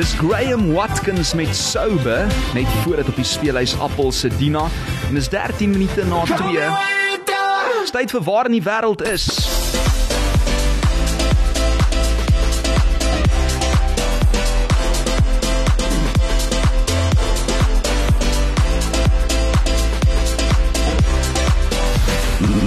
Dis Graham Watkins met Sober net voor dit op die speelhuis Appel se Dina en is 13 minute na 2. Tyd vir waar in die wêreld is.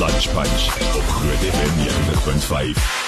Lunch Punch op Groot FM 90.5.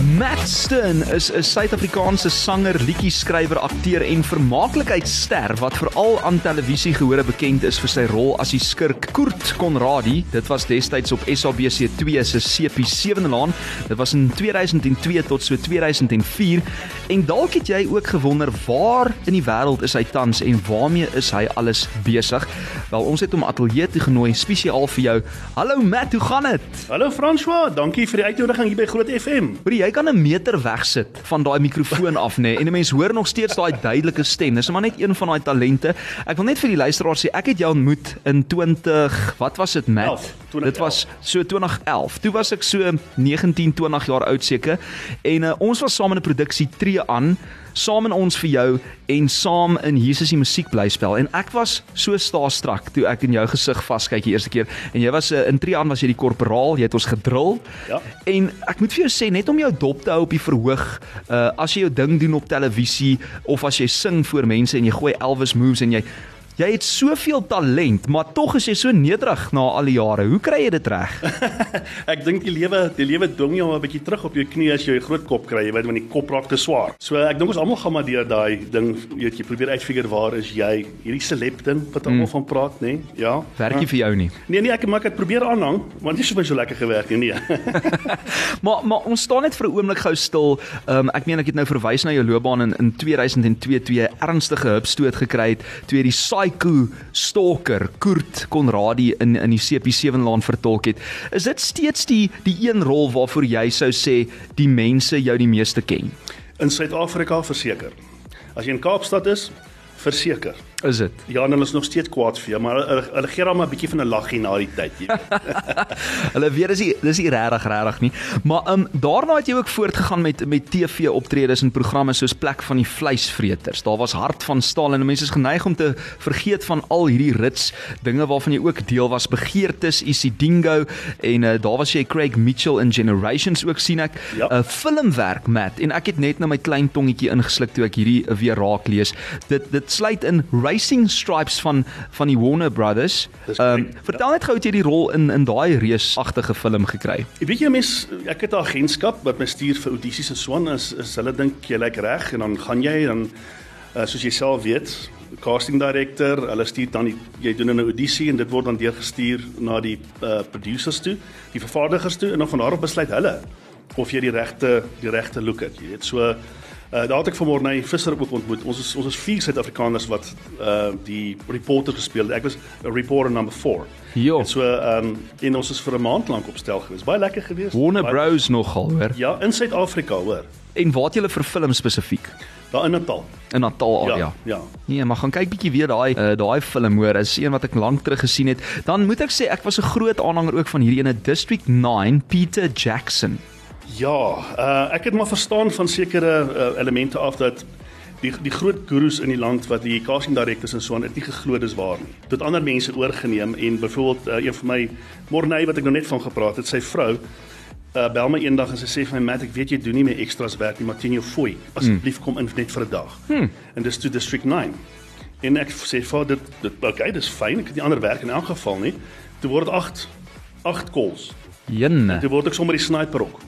Matt Stern is 'n Suid-Afrikaanse sanger, liedjie-skrywer, akteur en vermaaklikheidster wat veral aan televisie gehore bekend is vir sy rol as die skurk Kurt Conradie. Dit was destyds op SABC2 se CP7 laan. Dit was in 2002 tot so 2004. En dalk het jy ook gewonder waar in die wêreld is hy tans en waarmee is hy alles besig? Wel, ons het hom ateljee toe genooi spesiaal vir jou. Hallo Matt, hoe gaan dit? Hallo François, dankie vir die uitnodiging hier by Groot FM. Hoor jy kan 'n meter wegsit van daai mikrofoon af nê en 'n mens hoor nog steeds daai duidelike stem. Dis maar net een van daai talente. Ek wil net vir die luisteraars sê ek het jou ontmoet in 20 wat was dit Matt? 11, 2011. Dit was so 2011. Toe was ek so 19, 20 jaar oud seker en uh, ons was saam in 'n produksie tree aan saam in ons vir jou en saam in Jesus se musiekblyspel en ek was so starstruck toe ek in jou gesig vaskyk die eerste keer en jy was uh, in tree aan was jy die korporaal jy het ons gedrill Ja. en ek moet vir jou sê net om jou dop te hou op die verhoog. Uh, as jy jou ding doen op televisie of as jy sing voor mense en jy gooi Elvis moves en jy jy het soveel talent maar tog is jy so nederig na al die jare hoe kry jy dit reg Ek dink die lewe, die lewe dwing jou 'n bietjie terug op jou knie as jy 'n groot kop kry, jy weet want die kop raak te swaar. So ek dink ons almal gaan maar deur daai ding, jy weet jy probeer uitfigure waar is jy? Hierdie celeb ding wat almal mm. van praat, nê? Nee? Ja. werk nie vir jou nie Nee nee, ek maak dit probeer aanhang, want dit is vir my so lekker gewerk nie. Nee. Maar maar ons staan net vir 'n oomblik gou stil. Ehm um, ek meen ek het nou verwys na jou loopbaan in in 2002 toe jy ernstige hupstoot gekry het toe jy die psycho stalker Kurt Conradie in in die CP7 laan vertolk het. Is dit steeds die die een rol waarvoor jy sou sê die mense jou die meeste ken? In Suid-Afrika verseker. As jy in Kaapstad is, verseker. Is dit? Ja, en hulle is nog steeds kwaad vir jou, maar hulle, hulle gee dan maar 'n bietjie van 'n laggie na die tyd, jy weet. Hulle weet dis nie dis nie regtig regtig nie. Maar ehm um, daarna het jy ook voortgegaan met met TV optredes en programme soos Plek van die vleisvreters. Daar was Hart van Staal en mense is geneig om te vergeet van al hierdie rits dinge waarvan jy ook deel was. Begeertes, Isidingo en uh, daar was jy Craig Mitchell in Generations ook sien ek. 'n Ja. uh, Filmwerk Matt en ek het net nou my klein tongetjie ingesluk toe ek hierdie weer raak lees. Dit dit sluit in Racing Stripes van van die Warner Brothers. Um, vertel net gou het jy die rol in in daai reusagtige film gekry. Jy weet jy mens ek het 'n agentskap wat my stuur vir audisies en so aan is is hulle dink jy lyk reg en dan gaan jy dan uh, soos jy self weet casting director hulle stuur dan die, jy doen 'n audisie en dit word dan deurgestuur na die uh, producers toe die vervaardigers toe en dan van daar af besluit hulle of jy die regte die regte look het jy weet so Uh, daar het ek vanmôre na Visser ook ontmoet. Ons is ons is vier Suid-Afrikaners wat uh die reporter gespeel het. Ek was 'n reporter number 4. Jo. En so ehm um, en ons is vir 'n maand lank op stel gewees. Baie lekker geweest. Warner Bros nogal, hoor. Ja, in Suid-Afrika, hoor. En waar het julle verfilm spesifiek? Daar in Natal. In Natal Ja, area. ja. Nee, maar gaan kyk bietjie weer daai uh, daai film hoor. Is een wat ek lank terug gesien het. Dan moet ek sê ek was 'n groot aanhanger ook van hierdie ene District 9 Peter Jackson. Ja, uh ek het maar verstaan van sekere uh, elemente af dat die die groot gurus in die land wat die casting directors en so aan het nie geglo dis waar nie. Dit ander mense oorgeneem en byvoorbeeld uh, een van my Morney wat ek nou net van gepraat het, sy vrou uh bel my eendag en sy sê vir my Matt, ek weet jy doen nie meer extras werk nie, maar teen jou fooi. Asseblief kom in net vir 'n dag. Hmm. En dis toe District 9. En ek sê vir dit dit okay, dis fyn, ek het nie ander werk in elk geval nie. Toe word dit 8 8 calls. Jenne. Toe word ek sommer die sniper ook.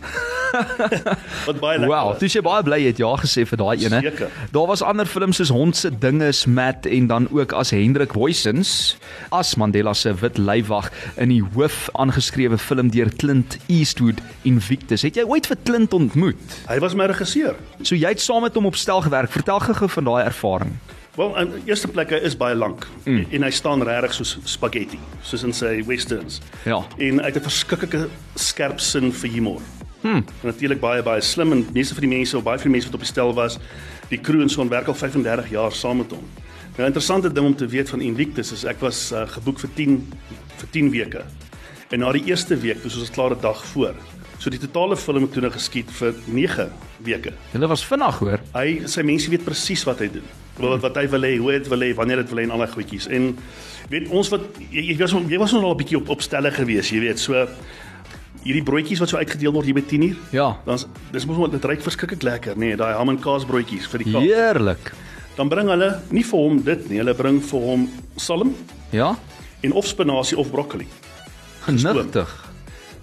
Wat baie lekker. Wow, was. dis jy baie bly jy het ja gesê vir daai ene. Seker. Daar was ander films soos Hond se dinges Matt en dan ook as Hendrik Boysens as Mandela se wit leiwag in die hoof aangeskrewe film deur Clint Eastwood Invictus. Het jy ooit vir Clint ontmoet? Hy was my regisseur. So jy het saam met hom op stel gewerk. Vertel gou van daai ervaring. Wel, in eerste plek hy is baie lank mm. en hy staan regtig soos spaghetti, soos in sy westerns. Ja. En hy het 'n verskriklike skerp sin vir humor. Hmm. Natuurlik baie baie slim en meeste van die mense of baie van die mense wat op die stel was, die crew en so on werk al 35 jaar saam met hom. Nou interessante ding om te weet van Invictus is ek was uh, geboek vir 10 vir 10 weke. En na die eerste week, dis soos 'n klare dag voor, So die totale film het toe nou geskied vir 9 weke. Hulle was vinnig hoor. Hy sy mense weet presies wat hy doen. Wat wat hy wil hê, hoe dit wil hê, wanneer dit wil hê en al daai goedjies. En weet ons wat jy, jy was jy was nog al 'n bietjie op op stelle gewees, jy weet. So hierdie broodjies wat so uitgedeel word hier by 10uur. Ja. Dan's dis mos dit ryk verskriklik lekker, nê, nee, daai ham en kaas broodjies vir die kaas. Heerlik. Dan bring hulle nie vir hom dit nie, hulle bring vir hom salm Ja. en of spinasie of broccoli. Genigtig.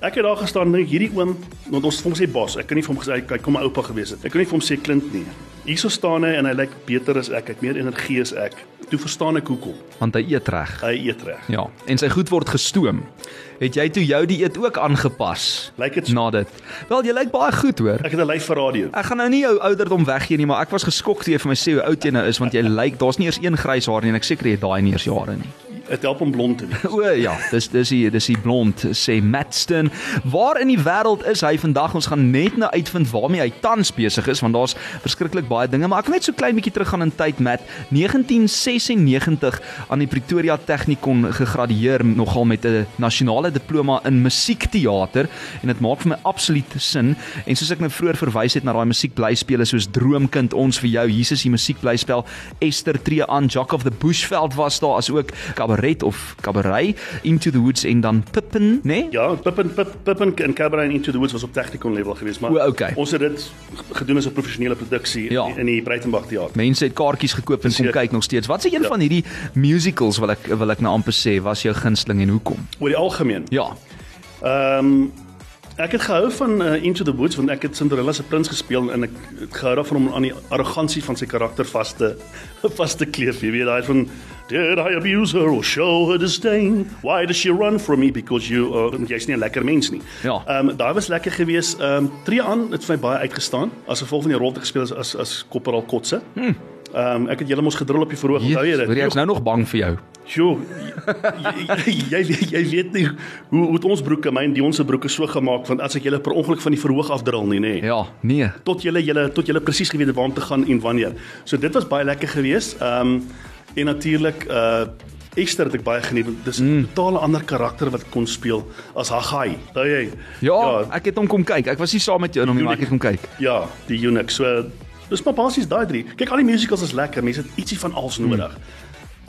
Ek het daar gestaan en dink hierdie oom, want ons het hom sê bos, ek kan nie vir hom gesê hy kom my oupa gewees het. Ek kan nie vir hom sê klint nie. Hierso staan hy en hy lyk beter as ek, hy het meer energie as ek. Toe verstaan ek hoekom. Want hy eet reg. Hy eet reg. Ja, en sy goed word gestoom. Het jy toe jou dieet ook aangepas? Lyk dit na dit? Wel, jy lyk baie goed hoor. Ek het 'n lyf vir radio. Ek gaan nou nie jou ouderdom weggee nie, maar ek was geskok toe jy vir my sê hoe oud jy nou is want jy lyk daar's nie eers een grys haar nie en ek seker jy het daai nie eers jare nie. Dit help om blond te wees. O ja, dis dis die dis die blond sê Matston. Waar in die wêreld is hy vandag? Ons gaan net nou uitvind waarmee hy tans besig is want daar's verskriklik baie dinge, maar ek wil net so klein bietjie teruggaan in tyd met 1996 aan die Pretoria Technikon gegradueer nogal met 'n nasionale diploma in musiekteater en dit maak vir my absoluut sin en soos ek nou vroeër verwys het na daai musiekblyspele soos Droomkind ons vir jou Jesus die musiekblyspel Esther tree aan Jack of the Bushveld was daar as ook Cabaret of Cabaret Into the Woods en dan Pippin, né? Nee? Ja, Pippin Pip, Pippin en Cabaret and Into the Woods was op Technikon level geweest, maar O, okay. ons het dit gedoen as 'n professionele produksie Ja. in die Breitenberg teater. Mense het kaartjies gekoop en kom Seker. kyk nog steeds. Wat is een Ja. van hierdie musicals wil ek wil ek nou amper sê was jou gunsteling en hoekom? Oor die algemeen. Ja. Ehm um, ek het gehou van uh, Into the Woods want ek het Cinderella se prins gespeel en ek het gehou daarvan om aan die arrogansie van sy karakter vas te vas te kleef. Jy weet daai van Did I abuse her or show her disdain? Why does she run from me because you are jy's nie 'n lekker mens nie. Ja. Ehm um, daai was lekker geweest. Ehm um, Tree aan het vir my baie uitgestaan as gevolg van die rol wat ek gespeel het as as Kopperal Kotse. Ehm um, ek het julle mos gedrul op die verhoog, onthou jy dit? ek's nou nog bang vir jou. Jo, jy, jy jy weet nie hoe hoe ons broeke, my en Dion se broeke so gemaak want as ek julle per ongeluk van die verhoog afdrul nie, nê. Ja, nee. Tot julle julle tot julle presies geweet het waar om te gaan en wanneer. So dit was baie lekker geweest. Ehm um, en natuurlik uh Esther het ek baie geniet want dis 'n mm. totale ander karakter wat kon speel as Haggai. Onthou jy? Ja, ja, ek het hom kom kyk. Ek was nie saam met jou nog nie, maar ek het kom kyk. Ja, die eunuch. So dis maar basies daai drie. Kyk, al die musicals is lekker. Mense het ietsie van alles nodig.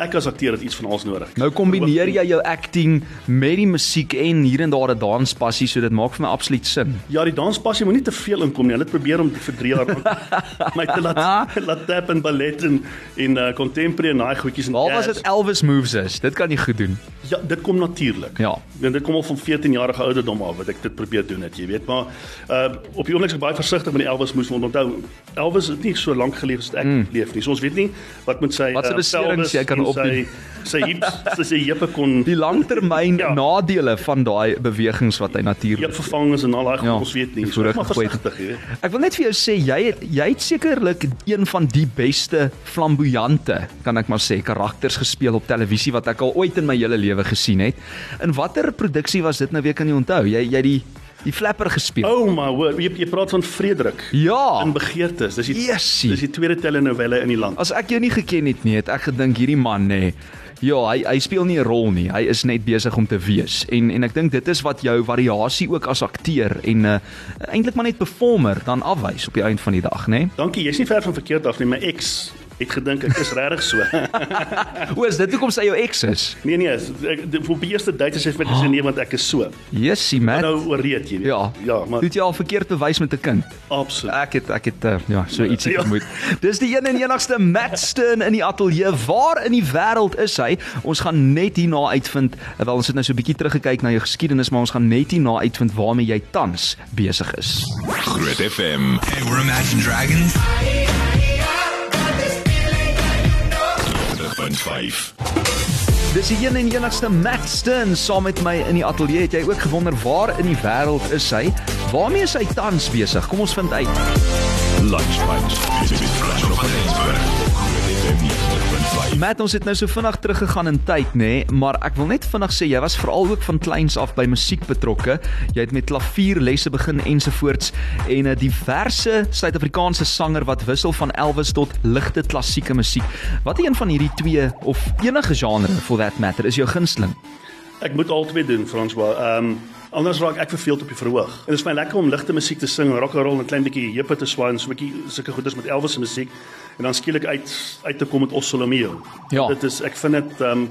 Ek as akteur het iets van alles nodig. Nou kombineer jy jou acting met die musiek en hier en daar 'n danspassie, so dit maak vir my absoluut sin. Ja, die danspassie moet nie te veel inkom nie. Hulle het probeer om vir 3 jaar aan my te laat laat tap en ballet en en uh, contemporary en daai goedjies en Waar was dit Elvis moves is? Dit kan jy goed doen. Ja, dit kom natuurlik. Ja. En dit kom al van 14 jarige ouderdom af wat ek dit probeer doen het, jy weet, maar uh op die oomblik is ek baie versigtig met die Elvis moes want onthou Elvis het nie so lank geleef as ek mm. leef nie. So ons weet nie wat met sy Wat se uh, beserings jy kan en opdoen. sy hips, sy, sy heupe kon Die langtermyn Ja. nadele van daai bewegings wat hy natuurlik heup vervangings en al daai Ja, ons weet nie. die So maar versigtig, jy weet. Ek wil net vir jou sê jy het jy het sekerlik een van die beste flamboyante, kan ek maar sê, karakters gespeel op televisie wat ek al ooit in my hele lewe gesien het. In watter produksie was dit nou weer kan jy onthou? Jy jy die die flapper gespeel. Oh my word, jy, jy praat van Frederik. ja. In begeertes. Dis die Jessie. Dis die tweede telenovelle in die land. As ek jou nie geken het nie, het ek gedink hierdie man nê. Ja, hy hy speel nie 'n rol nie. Hy is net besig om te wees. En en ek dink dit is wat jou variasie ook as akteur en uh, eintlik maar net performer dan afwys op die einde van die dag, nê? Dankie, jy's nie ver van verkeerd af nie. My ex het gedink ek is regtig so. O, is dit hoekom sy jou ex is? nee nee, ek op die eerste date sê sy vir my nee want ek is so. Jessie, man. nou oorreed jy. Ja. Ja, maar Doet jy al verkeerd bewys met 'n kind? absoluut. Ek het ek het uh, ja, so ietsie Ja. vermoed. Dis die een en enigste Matt Stern in die ateljee. Waar in die wêreld is hy? Ons gaan net hierna uitvind. eh, Wel ons het nou so 'n bietjie teruggekyk na jou geskiedenis, maar ons gaan net hierna uitvind waarmee jy tans besig is. Groot FM. Hey, we're Imagine Dragons. 90.5. Dis die een en enigste Matt Stern saam met my in die ateljee. Het jy ook gewonder waar in die wêreld is hy? Waarmee is hy tans besig? Kom ons vind uit. Lunch Punch. Dit is Flash op Johannesburg. Groot FM 90.5. Matt, ons het nou so vinnig teruggegaan in tyd, nê, nee, maar ek wil net vinnig sê jy was veral ook van kleins af by musiek betrokke. Jy het met klavierlesse begin ensovoorts en 'n diverse Suid-Afrikaanse sanger wat wissel van Elvis tot ligte klassieke musiek. Watter een van hierdie twee of enige genre for that matter is jou gunsteling? Ek moet albei doen, François. Ehm um, Anders raak ek verveeld op die verhoog. En dit is my lekker om ligte musiek te sing, rock and roll en 'n klein bietjie heupe te swaan, so 'n bietjie sulke goeders met Elvis se musiek en dan skielik uit uit te kom met Ossolomeo. Ja. Dit is ek vind dit ehm um,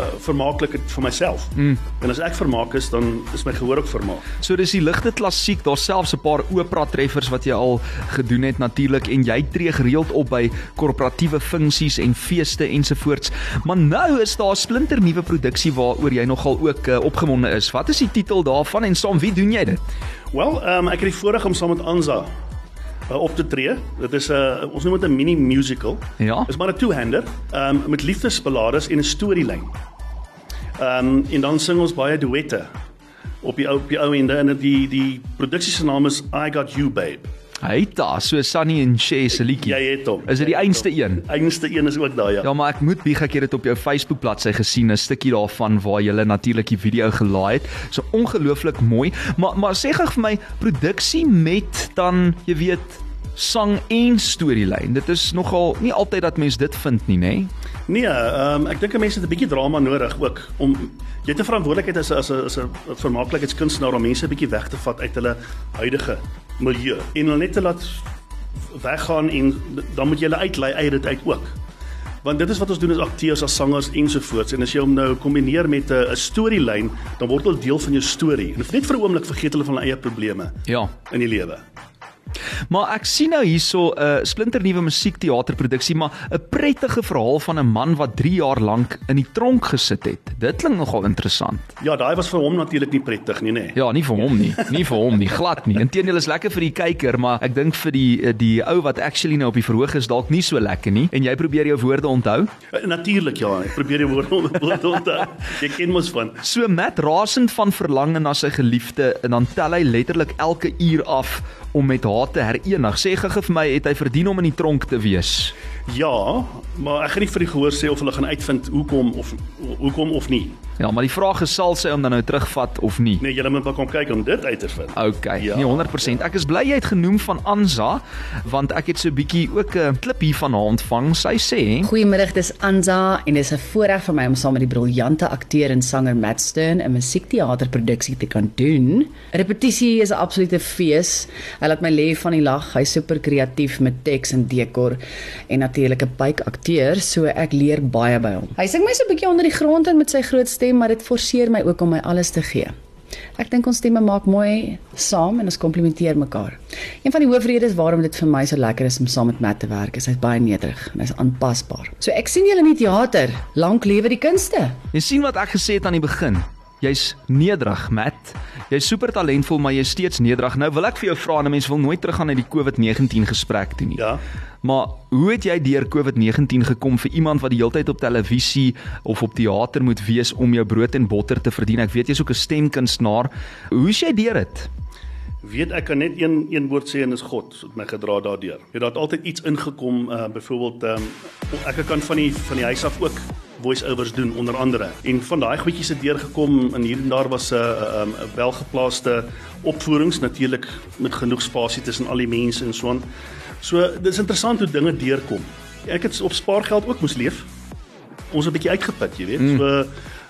uh, vermaaklik vir myself. Mm. En as ek vermaak is, dan is my gehoor ook vermaak. So dis die ligte klassiek, daar's selfs 'n paar opera treffers wat jy al gedoen het natuurlik en jy tree gereeld op by korporatiewe funksies en feeste ensovoorts. Maar nou is daar 'n splinter nuwe produksie waaroor jy nogal ook uh, opgewonde is. Wat is die titel daarvan en saam wie doen jy dit? Wel, ehm um, ek het die voorreg om saam met Anza uh, op te tree. Dit is 'n uh, ons noem dit 'n mini musical. Ja. Dis maar 'n two-hander, ehm um, met liefdesballades en 'n storielyn. Ehm um, en dan sing ons baie duette op die ou op die ou ende en die die produksie se naam is I Got You Babe. Hy ta, so Sunny en Shay se liedjie. Jy het hom. Is dit die einste een? Einste een is ook daar ja. Ja, maar ek moet bieg ek het dit op jou Facebook bladsy gesien, 'n stukkie daarvan waar jy natuurlik die video gelaai het. So ongelooflik mooi, maar maar sê gou vir my produksie met dan, jy weet, sang en storielyn. Dit is nogal nie altyd dat mens dit vind nie, nê? Nee, ehm um, ek dink 'n mens het 'n bietjie drama nodig ook om jy 'n verantwoordelikheid as as 'n as 'n vermaaklikheidskunstenaar om mense 'n bietjie weg te vat uit hulle huidige milieu en hulle net te laat weggaan en dan moet jy hulle uitlei uit dit uit ook. Want dit is wat ons doen as akteurs, as sangers ensovoorts en as jy hom nou kombineer met 'n 'n storielyn, dan word hulle deel van jou storie. En net vir 'n oomblik vergeet hulle van hulle eie probleme Ja. in die lewe. Maar ek sien nou hierso 'n uh, splinternuwe musiekteaterproduksie, maar 'n prettige verhaal van 'n man wat 3 jaar lank in die tronk gesit het. Dit klink nogal interessant. Ja, daai was vir hom natuurlik nie prettig nie, nê. Nee. Ja, nie vir hom nie, nie vir hom nie, glad nie. Inteendeel is lekker vir die kyker, maar ek dink vir die die ou wat actually nou op die verhoog is dalk nie so lekker nie. En jy probeer jou woorde onthou? Uh, natuurlik ja, ek probeer die woorde woorde onthou. Jy ken mos van. So Matt rasend van verlange na sy geliefde en dan tel hy letterlik elke uur af om met haar te herenig. Sê gou vir my, het hy verdien om in die tronk te wees? Ja, maar ek gaan nie vir die gehoor sê of hulle gaan uitvind hoekom of hoekom of nie. Ja, maar die vraag is sal sy hom dan nou terugvat of nie? Nee, julle moet maar kom kyk om dit uit te vind. Okay, Ja. nee 100%. Ek is bly jy het genoem van Anza want ek het so 'n bietjie ook 'n klip hier van haar ontvang. Sy sê, Goeiemiddag, dis Anza en dis 'n voorreg vir my om saam met die briljante akteur en sanger Matt Stern 'n musiekteaterproduksie te kan doen. Repetisie is 'n absolute fees. Hy laat my lê van die lag. Hy's super kreatief met teks en dekor en natuurlik 'n byk akteur, so ek leer baie by hom. Hy sing my so 'n bietjie onder die grond in met sy groot stem, maar dit forceer my ook om my alles te gee. Ek dink ons stemme maak mooi saam en ons komplementeer mekaar. Een van die hoofredes waarom dit vir my so lekker is om saam met Matt te werk, is hy's baie nederig en hy's aanpasbaar. So ek sien julle in die teater. Lank lewe die kunste. jy sien wat ek gesê het aan die begin. Jy's nederig, Matt. Jy's super talentvol, maar jy's steeds nederig. Nou wil ek vir jou vra, 'n mens wil nooit teruggaan na die COVID-19 gesprek toe nie. Ja. Maar hoe het jy deur COVID-19 gekom vir iemand wat die hele tyd op televisie of op teater moet wees om jou brood en botter te verdien? Ek weet jy's ook 'n stemkunstenaar. Hoe's jy deur dit? Weet ek kan net een een woord sê en is God het my gedra daardeur. Jy het altyd iets ingekom, uh byvoorbeeld ehm um, ek kan van die van die huis af ook voice-overs doen onder andere. En van daai goedjies het deurgekom en hier en daar was 'n uh, 'n um, welgeplaaste opvoerings natuurlik met genoeg spasie tussen al die mense en so aan. So dis interessant hoe dinge deurkom. Ek het op spaargeld ook moes leef. Ons 'n bietjie uitgeput, jy weet. Mm. So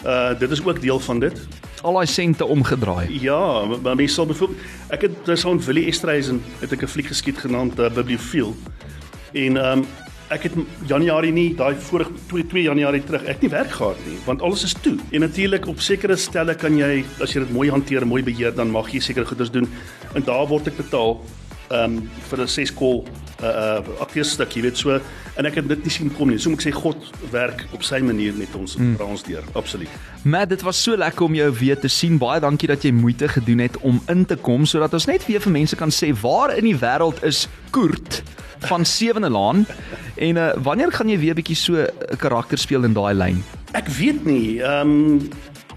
uh dit is ook deel van dit. Al daai sente omgedraai. Ja, maar- mense sal byvoorbeeld ek het daar saam Willie Estreisen het ek 'n fliek geskiet genaamd uh, Bibliofiel. En ehm um, ek het Januarie nie daai vorige 2 2 Januarie terug ek het nie werk gehad nie want alles is toe. En natuurlik op sekere stelle kan jy as jy dit mooi hanteer, mooi beheer, dan mag jy sekere goeders doen. En daar word ek betaal ehm um, vir 'n 6 kol uh uh akteurstuk, jy weet so en ek het dit nie sien kom nie. So moet ek sê God werk op sy manier met ons mm. ons deur. Absoluut. Matt, dit was so lekker om jou weer te sien. Baie dankie dat jy moeite gedoen het om in te kom sodat ons net weer vir mense kan sê waar in die wêreld is Koert van Sewende Laan en uh, wanneer gaan jy weer bietjie so 'n karakter speel in daai lyn? Ek weet nie. Ehm um,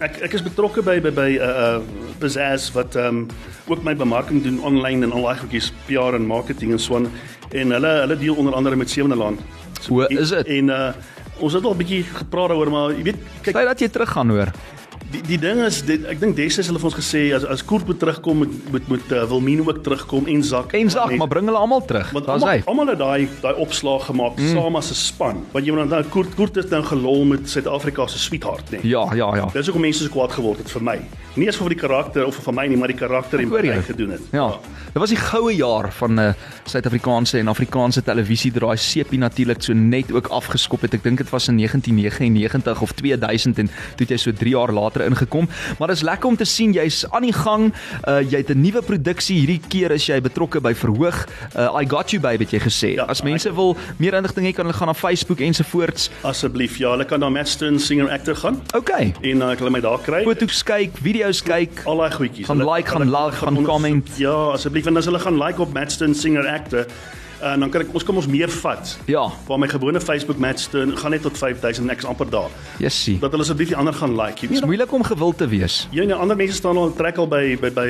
ek ek is betrokke by by by uh uh Pizzazz wat ehm um, ook my bemarking doen aanlyn en al daai goedjies PR en marketing en so aan en hulle hulle deel onder andere met Sewende Land. O, is dit? En uh ons het al 'n bietjie gepraat daaroor maar jy weet kyk Kyk dat jy terug gaan hoor. Die die ding is dit ek dink Desse het hulle vir ons gesê as as Koert moet terugkom moet moet moet uh, Wilmien ook terugkom en Zak. En Zak, Net- maar bring hulle almal terug. Daar's hy. almal het daai daai opslag gemaak mm. saam as 'n span. Want jy moet onthou Koert Koert is nou gelol met Suid-Afrika se sweetheart, nee. Ja, ja, ja. Dis hoekom mense so kwaad geword het vir my. Nie eens vir die karakter of vir my nie, maar die karakter en wat hy gedoen het. Ja. Dit was die goue jaar van uh, Suid-Afrikaanse en Afrikaanse televisie draai sepie natuurlik so net ook afgeskop het. Ek dink dit was in 1999 of 2000 en toe het jy so 3 jaar later ingekom. Maar dit is lekker om te sien jy's aan die gang. Uh, jy het 'n nuwe produksie hierdie keer is jy betrokke by Verhoog. Uh, I got you baby het jy gesê. Ja, As mense wil meer inligting hê kan hulle gaan na Facebook ensovoorts. Asseblief, ja, hulle kan na Stone singer actor gaan Okay. en uh, hulle my daar kry. Foto's kyk, video's kyk. al daai goedjies. Gaan like, gaan love, gaan onder- comment. Ja, asseblief en as hulle gaan like op Matston singer actor, en dan kan ek ons kom ons meer vat. Ja. Waar my gewone Facebook Matston gaan net tot 5000 en ek's amper daar. Jessie. Dat hulle asseblief die ander gaan like. Dit is moeilik om gewild te wees. jy en ander mense staan al trek al by by by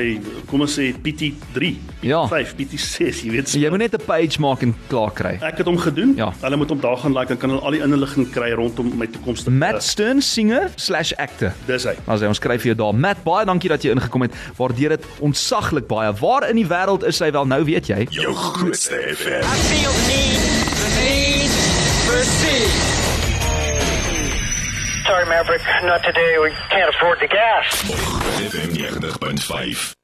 kom ons sê PT3, Ja. PT5, PT6, jy weet. Jy moet net 'n page maak en klaar kry. Ek het hom gedoen. Ja. Hulle moet hom daar gaan like en kan hulle al die inligting kry rondom my toekomstige Matt Stern singer/actor. Dis hy. As hy ons skryf vir jou daar. Matt, baie dankie dat jy ingekom het. Waardeer dit ontsaglik baie. Waar in die wêreld is hy wel nou, weet jy? Jou grootste FM. I feel the need, the need for speed. Sorry, Maverick, not today. We can't afford the gas. FM 90.5.